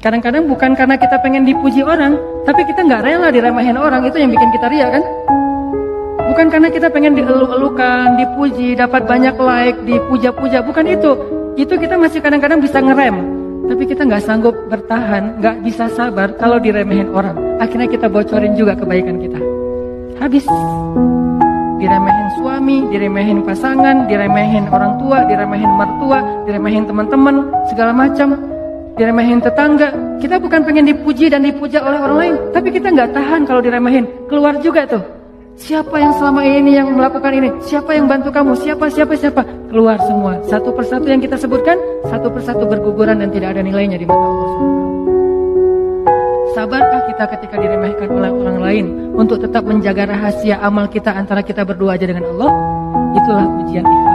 Kadang-kadang bukan karena kita pengen dipuji orang, tapi kita nggak rela diremehin orang, itu yang bikin kita ria kan? Bukan karena kita pengen dieluk-elukan, dipuji, dapat banyak like, dipuja-puja, bukan itu. Itu kita masih kadang-kadang bisa ngerem, tapi kita nggak sanggup bertahan, nggak bisa sabar kalau diremehin orang. Akhirnya kita bocorin juga kebaikan kita. Habis. Diremehin suami, diremehin pasangan, diremehin orang tua, diremehin mertua, diremehin teman-teman, segala macam diremehin tetangga. Kita bukan pengen dipuji dan dipuja oleh orang lain, tapi kita nggak tahan kalau diremehin. Keluar juga tuh. Siapa yang selama ini yang melakukan ini? Siapa yang bantu kamu? Siapa, siapa, siapa? Keluar semua. Satu persatu yang kita sebutkan, satu persatu berguguran dan tidak ada nilainya di mata Allah Sabarkah kita ketika diremehkan oleh orang lain untuk tetap menjaga rahasia amal kita antara kita berdua aja dengan Allah? Itulah ujian ikhlas.